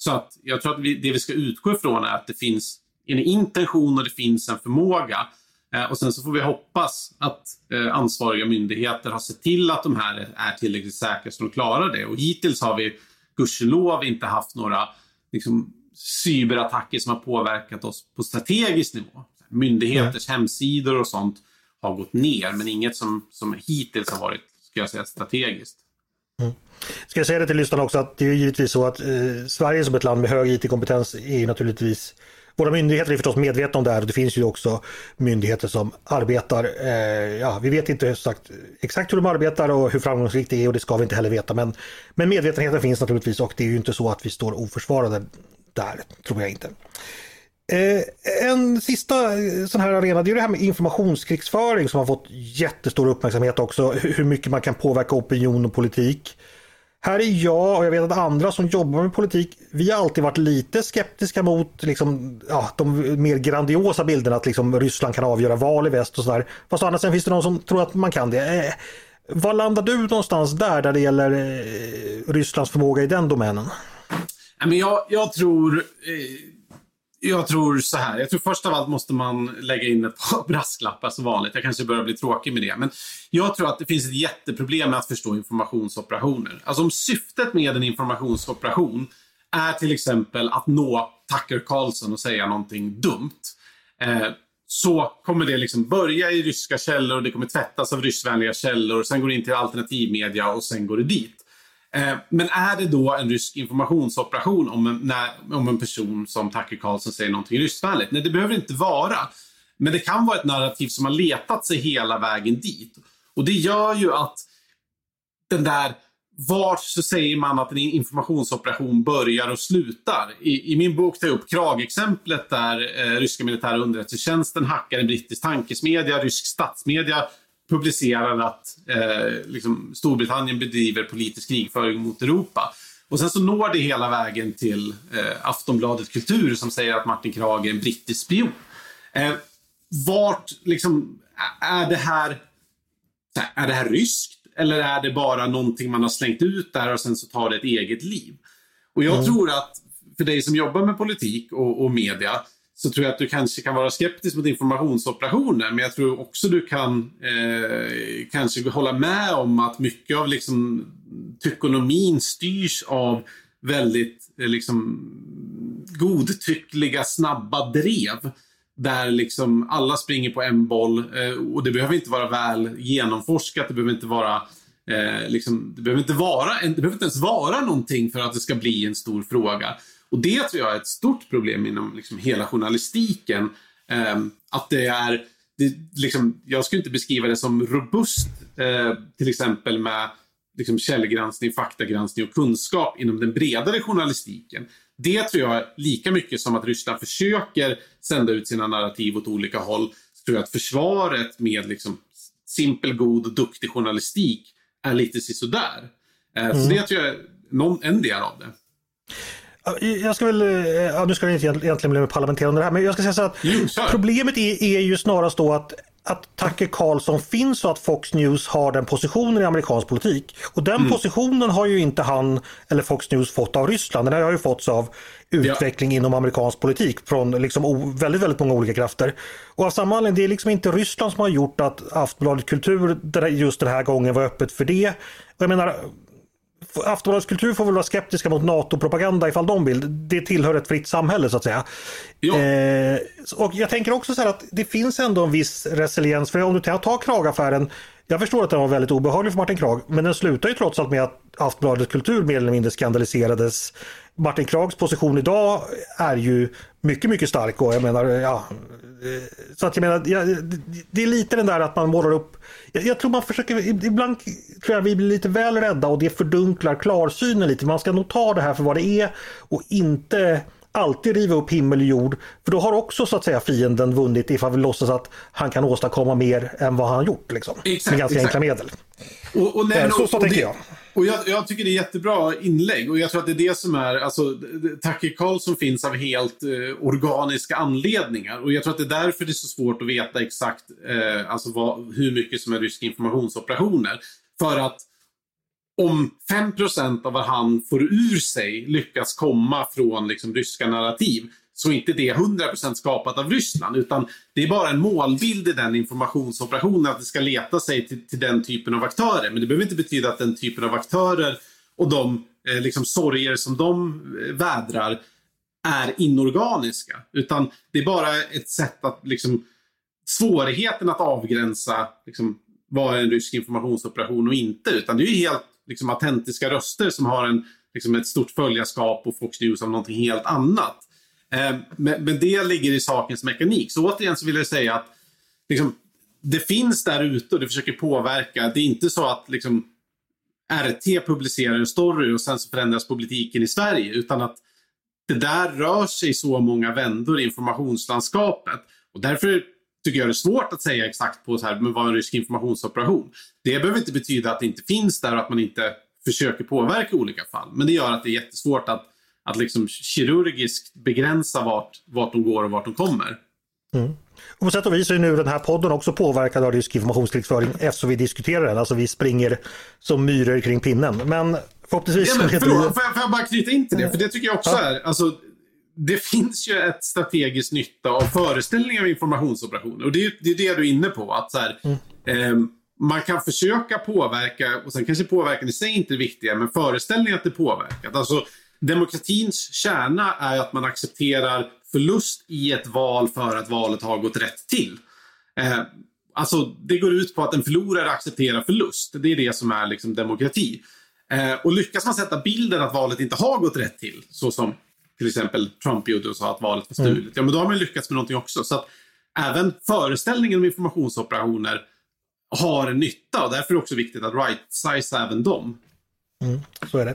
Så att jag tror att vi, det vi ska utgå ifrån är att det finns en intention och det finns en förmåga. Eh, och sen så får vi hoppas att eh, ansvariga myndigheter har sett till att de här är tillräckligt säkra så de klarar det. Och hittills har vi gudskelov inte haft några liksom, cyberattacker som har påverkat oss på strategisk nivå. Myndigheters mm. hemsidor och sånt har gått ner, men inget som, som hittills har varit, ska jag säga, strategiskt. Mm. Ska jag säga det till lyssnarna också att det är givetvis så att eh, Sverige som ett land med hög IT-kompetens är ju naturligtvis våra myndigheter är förstås medvetna om det här och det finns ju också myndigheter som arbetar. Eh, ja, vi vet inte exakt, exakt hur de arbetar och hur framgångsrikt det är och det ska vi inte heller veta. Men, men medvetenheten finns naturligtvis och det är ju inte så att vi står oförsvarade där, tror jag inte. Eh, en sista eh, sån här arena, det är det här med informationskrigsföring som har fått jättestor uppmärksamhet också. Hur mycket man kan påverka opinion och politik. Här är jag och jag vet att andra som jobbar med politik, vi har alltid varit lite skeptiska mot liksom, ja, de mer grandiosa bilderna att liksom Ryssland kan avgöra val i väst och sådär. Fast å andra sidan finns det någon som tror att man kan det. Eh, var landar du någonstans där, där det gäller eh, Rysslands förmåga i den domänen? Jag, jag tror eh jag tror så här. Jag tror först av allt måste man lägga in ett par brasklappar som vanligt. Jag kanske börjar bli tråkig med det. Men jag tror att det finns ett jätteproblem med att förstå informationsoperationer. Alltså om syftet med en informationsoperation är till exempel att nå Tucker Carlson och säga någonting dumt. Eh, så kommer det liksom börja i ryska källor, det kommer tvättas av ryssvänliga källor, sen går det in till alternativmedia och sen går det dit. Eh, men är det då en rysk informationsoperation om en, när, om en person som Tucker Carlson säger någonting ryskvänligt? Nej, det behöver det inte vara. Men det kan vara ett narrativ som har letat sig hela vägen dit. Och det gör ju att den där vart så säger man att en informationsoperation börjar och slutar. I, i min bok tar jag upp Krag-exemplet där eh, ryska militära underrättelsetjänsten hackar en brittisk tankesmedja, rysk statsmedia publicerar att eh, liksom Storbritannien bedriver politisk krigföring mot Europa. Och sen så når det hela vägen till eh, Aftonbladet Kultur som säger att Martin Krag är en brittisk spion. Eh, vart liksom, är det här är det här ryskt eller är det bara någonting man har slängt ut där och sen så tar det ett eget liv? Och jag mm. tror att för dig som jobbar med politik och, och media så tror jag att du kanske kan vara skeptisk mot informationsoperationer. Men jag tror också du kan eh, kanske hålla med om att mycket av liksom, tykonomin styrs av väldigt eh, liksom, godtyckliga, snabba drev. Där liksom alla springer på en boll eh, och det behöver inte vara väl genomforskat. Det behöver inte vara eh, liksom, det behöver inte vara, det behöver inte ens vara någonting för att det ska bli en stor fråga. Och det tror jag är ett stort problem inom liksom hela journalistiken. Eh, att det är, det, liksom, jag skulle inte beskriva det som robust, eh, till exempel med liksom, källgranskning, faktagranskning och kunskap inom den bredare journalistiken. Det tror jag lika mycket som att Ryssland försöker sända ut sina narrativ åt olika håll, så tror jag att försvaret med liksom, simpel, god och duktig journalistik är lite sisådär. Eh, mm. Så det tror jag är någon, en del av det. Jag ska väl, eh, ja, nu ska det inte egentligen bli parlamenterande det här, men jag ska säga så att jo, problemet är, är ju snarast då att att Tucker Carlson finns och att Fox News har den positionen i amerikansk politik. Och den mm. positionen har ju inte han eller Fox News fått av Ryssland. Den har ju fått av utveckling ja. inom amerikansk politik från liksom väldigt, väldigt många olika krafter. Och av samma anledning, det är liksom inte Ryssland som har gjort att Aftonbladet Kultur just den här gången var öppet för det. Och jag menar, Aftonbladets kultur får väl vara skeptiska mot NATO-propaganda ifall de vill. Det tillhör ett fritt samhälle så att säga. Eh, och jag tänker också så här att det finns ändå en viss resiliens. För om du tar Kragaffären. Jag förstår att den var väldigt obehaglig för Martin Krag. Men den slutar ju trots allt med att Aftonbladets kultur mer eller mindre skandaliserades. Martin Krags position idag är ju mycket, mycket stark och jag menar, ja. Eh, så att jag menar, ja, det är lite den där att man målar upp jag, jag, tror man försöker, ibland tror jag vi blir lite väl rädda och det fördunklar klarsynen lite. Man ska nog ta det här för vad det är och inte alltid riva upp himmel och jord. För då har också så att säga fienden vunnit ifall vi låtsas att han kan åstadkomma mer än vad han har gjort. Liksom, exakt, med ganska exakt. enkla medel. Och, och nej, eh, så, så tänker jag. Och jag, jag, tycker det är jättebra inlägg och jag tror att det är det som är, alltså Tucker Carlson finns av helt eh, organiska anledningar och jag tror att det är därför det är så svårt att veta exakt eh, alltså vad, hur mycket som är ryska informationsoperationer. För att om 5% av vad han får ur sig lyckas komma från liksom, ryska narrativ så är inte det 100% skapat av Ryssland. Utan det är bara en målbild i den informationsoperationen att det ska leta sig till, till den typen av aktörer. Men det behöver inte betyda att den typen av aktörer och de eh, liksom sorger som de eh, vädrar är inorganiska. Utan det är bara ett sätt att liksom svårigheten att avgränsa liksom, vad är en rysk informationsoperation och inte. Utan det är ju helt liksom, autentiska röster som har en, liksom, ett stort följarskap och Fox News av någonting helt annat. Eh, men, men, det ligger i sakens mekanik. Så återigen så vill jag säga att liksom, det finns där ute och det försöker påverka. Det är inte så att liksom, RT publicerar en story och sen så förändras politiken i Sverige. Utan att det där rör sig så många vändor i informationslandskapet. Och därför tycker jag det är svårt att säga exakt på så här, men vad en rysk informationsoperation. Det behöver inte betyda att det inte finns där och att man inte försöker påverka olika fall. Men det gör att det är jättesvårt att, att liksom kirurgiskt begränsa vart, vart de går och vart de kommer. Mm. Och på sätt och vis är nu den här podden också påverkad av rysk informationskrigföring eftersom vi diskuterar den. Alltså vi springer som myror kring pinnen. Men förhoppningsvis... Ja, men, förlåt, får, jag, får jag bara knyta in till det? För det tycker jag också ja. är... Alltså, det finns ju ett strategiskt nytta av föreställningar av informationsoperationer. Och det är, det är det du är inne på. Att så här, mm. eh, man kan försöka påverka, och sen kanske påverkan i sig inte är viktiga, men föreställningen att det påverkat. Alltså, demokratins kärna är att man accepterar förlust i ett val för att valet har gått rätt till. Eh, alltså, det går ut på att en förlorare accepterar förlust. Det är det som är liksom demokrati. Eh, och lyckas man sätta bilden att valet inte har gått rätt till, så som till exempel Trump gjorde och sa att valet var stulet. Mm. Ja, men då har man lyckats med någonting också. Så att även föreställningen om informationsoperationer har nytta och därför är det också viktigt att right-size även dem. Mm, så är det.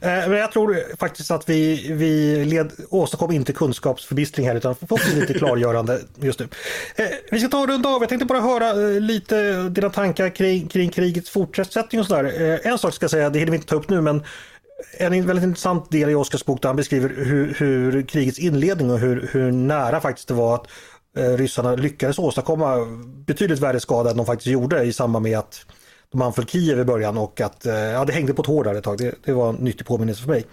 Eh, men jag tror faktiskt att vi, vi led, åstadkom inte kunskapsförbistring här utan fått lite klargörande just nu. Eh, vi ska ta en runda av. Jag tänkte bara höra eh, lite dina tankar kring, kring krigets fortsättning och sådär. En sak ska jag säga, det hinner vi inte ta upp nu, men en väldigt intressant del i Oskars bok där han beskriver hur, hur krigets inledning och hur, hur nära faktiskt det var att eh, ryssarna lyckades åstadkomma betydligt värre skada än de faktiskt gjorde i samband med att de anföll Kiev i början och att eh, ja, det hängde på ett hår där ett tag. Det, det var en nyttig påminnelse för mig.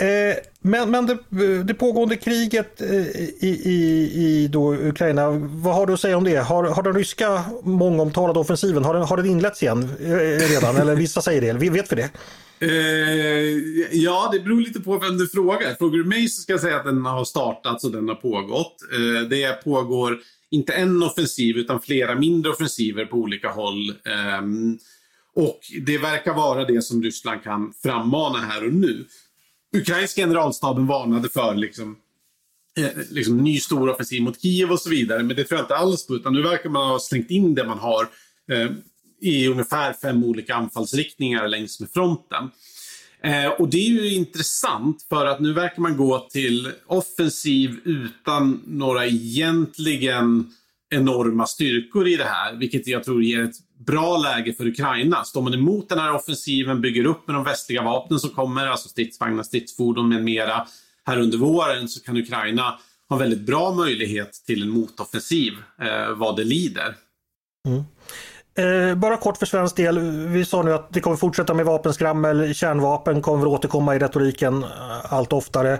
Eh, men men det, det pågående kriget eh, i, i, i då Ukraina, vad har du att säga om det? Har, har den ryska mångomtalade offensiven, har den, har den inletts igen eh, redan? Eller vissa säger det, vet vi det? Eh, ja, det beror lite på vem du frågar. Frågar du mig så ska jag säga att den har startats och den har pågått. Eh, det pågår inte en offensiv utan flera mindre offensiver på olika håll. Eh, och det verkar vara det som Ryssland kan frammana här och nu. Ukrainska generalstaben varnade för liksom, eh, liksom ny stor offensiv mot Kiev och så vidare. Men det tror jag inte alls på. Utan nu verkar man ha slängt in det man har eh, i ungefär fem olika anfallsriktningar längs med fronten. Eh, och det är ju intressant för att nu verkar man gå till offensiv utan några egentligen enorma styrkor i det här, vilket jag tror ger ett bra läge för Ukraina. Står man emot den här offensiven, bygger upp med de västliga vapnen som kommer, alltså stridsvagnar, stridsfordon med mera här under våren, så kan Ukraina ha väldigt bra möjlighet till en motoffensiv eh, vad det lider. Mm. Eh, bara kort för svensk del. Vi sa nu att det kommer fortsätta med vapenskrammel. Kärnvapen kommer återkomma i retoriken eh, allt oftare.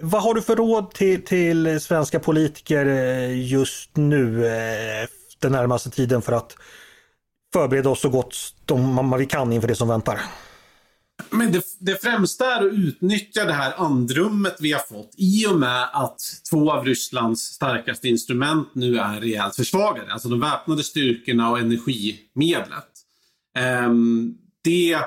Vad har du för råd till, till svenska politiker eh, just nu eh, den närmaste tiden för att förbereda oss så gott de, vi kan inför det som väntar? Men det, det främsta är att utnyttja det här andrummet vi har fått i och med att två av Rysslands starkaste instrument nu är rejält försvagade. Alltså de väpnade styrkorna och energimedlet. Um, det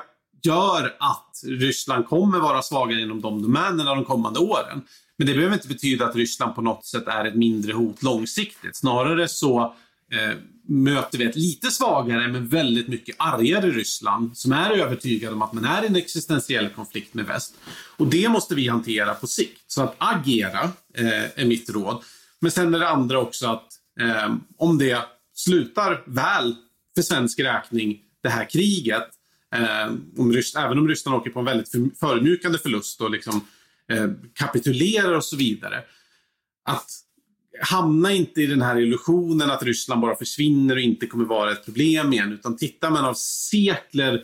gör att Ryssland kommer vara svagare inom de domänerna de kommande åren. Men det behöver inte betyda att Ryssland på något sätt är ett mindre hot långsiktigt. Snarare så eh, möter vi ett lite svagare men väldigt mycket argare Ryssland som är övertygade om att man är i en existentiell konflikt med väst. Och det måste vi hantera på sikt. Så att agera eh, är mitt råd. Men sen är det andra också att eh, om det slutar väl för svensk räkning, det här kriget, eh, om Ryss, även om Ryssland åker på en väldigt förmjukande förlust och liksom, eh, kapitulerar och så vidare. Att hamna inte i den här illusionen att Ryssland bara försvinner och inte kommer vara ett problem igen. Utan tittar man av sekler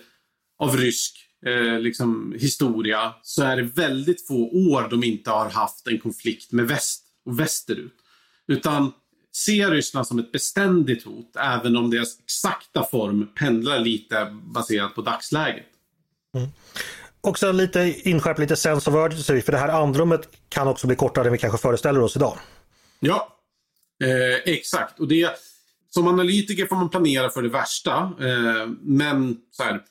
av rysk eh, liksom, historia så är det väldigt få år de inte har haft en konflikt med väst. och västerut. Utan se Ryssland som ett beständigt hot, även om deras exakta form pendlar lite baserat på dagsläget. Mm. Också lite inskärpt lite sense of urgency, för det här andrummet kan också bli kortare än vi kanske föreställer oss idag. Ja, eh, exakt. Och det, som analytiker får man planera för det värsta. Eh, men så här,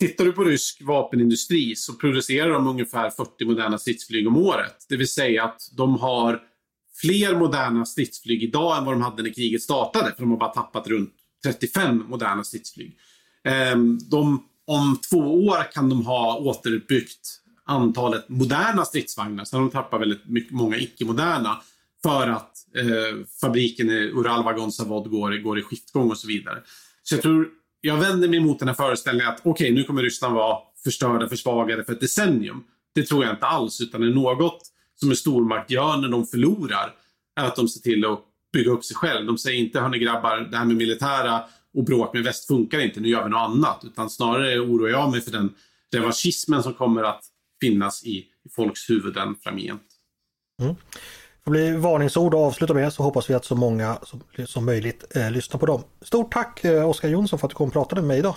tittar du på rysk vapenindustri så producerar de ungefär 40 moderna stridsflyg om året. Det vill säga att de har fler moderna stridsflyg idag än vad de hade när kriget startade. För de har bara tappat runt 35 moderna stridsflyg. Eh, de, om två år kan de ha återuppbyggt antalet moderna stridsvagnar. Så de tappar väldigt mycket, många icke-moderna. För att eh, fabriken i Uralvagonsavod går, går i skiftgång och så vidare. Så jag tror, jag vänder mig mot den här föreställningen att okej, okay, nu kommer Ryssland vara förstörda, försvagade för ett decennium. Det tror jag inte alls, utan det är något som en stormakt gör när de förlorar är att de ser till att bygga upp sig själv. De säger inte, hörni grabbar, det här med militära och bråk med väst funkar inte, nu gör vi något annat. Utan snarare oroar jag mig för den revanschismen som kommer att finnas i, i folks huvuden framgent. Mm. Det blir varningsord att avsluta med så hoppas vi att så många som, som möjligt eh, lyssnar på dem. Stort tack eh, Oskar Jonsson för att du kom och pratade med mig idag.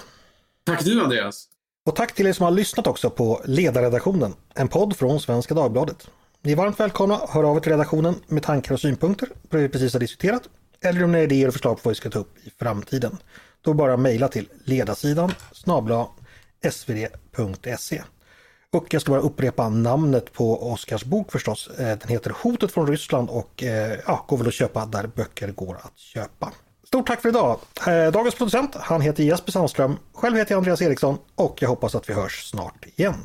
Tack du Andreas. Och tack till er som har lyssnat också på Ledarredaktionen, en podd från Svenska Dagbladet. Ni är varmt välkomna att höra av er till redaktionen med tankar och synpunkter på det vi precis har diskuterat eller om ni har idéer och förslag på vad vi ska ta upp i framtiden. Då bara mejla till ledarsidan snabla svd.se. Och jag ska bara upprepa namnet på Oskars bok förstås. Eh, den heter Hotet från Ryssland och eh, ja, går väl att köpa där böcker går att köpa. Stort tack för idag! Eh, dagens producent, han heter Jesper Sandström. Själv heter jag Andreas Eriksson och jag hoppas att vi hörs snart igen.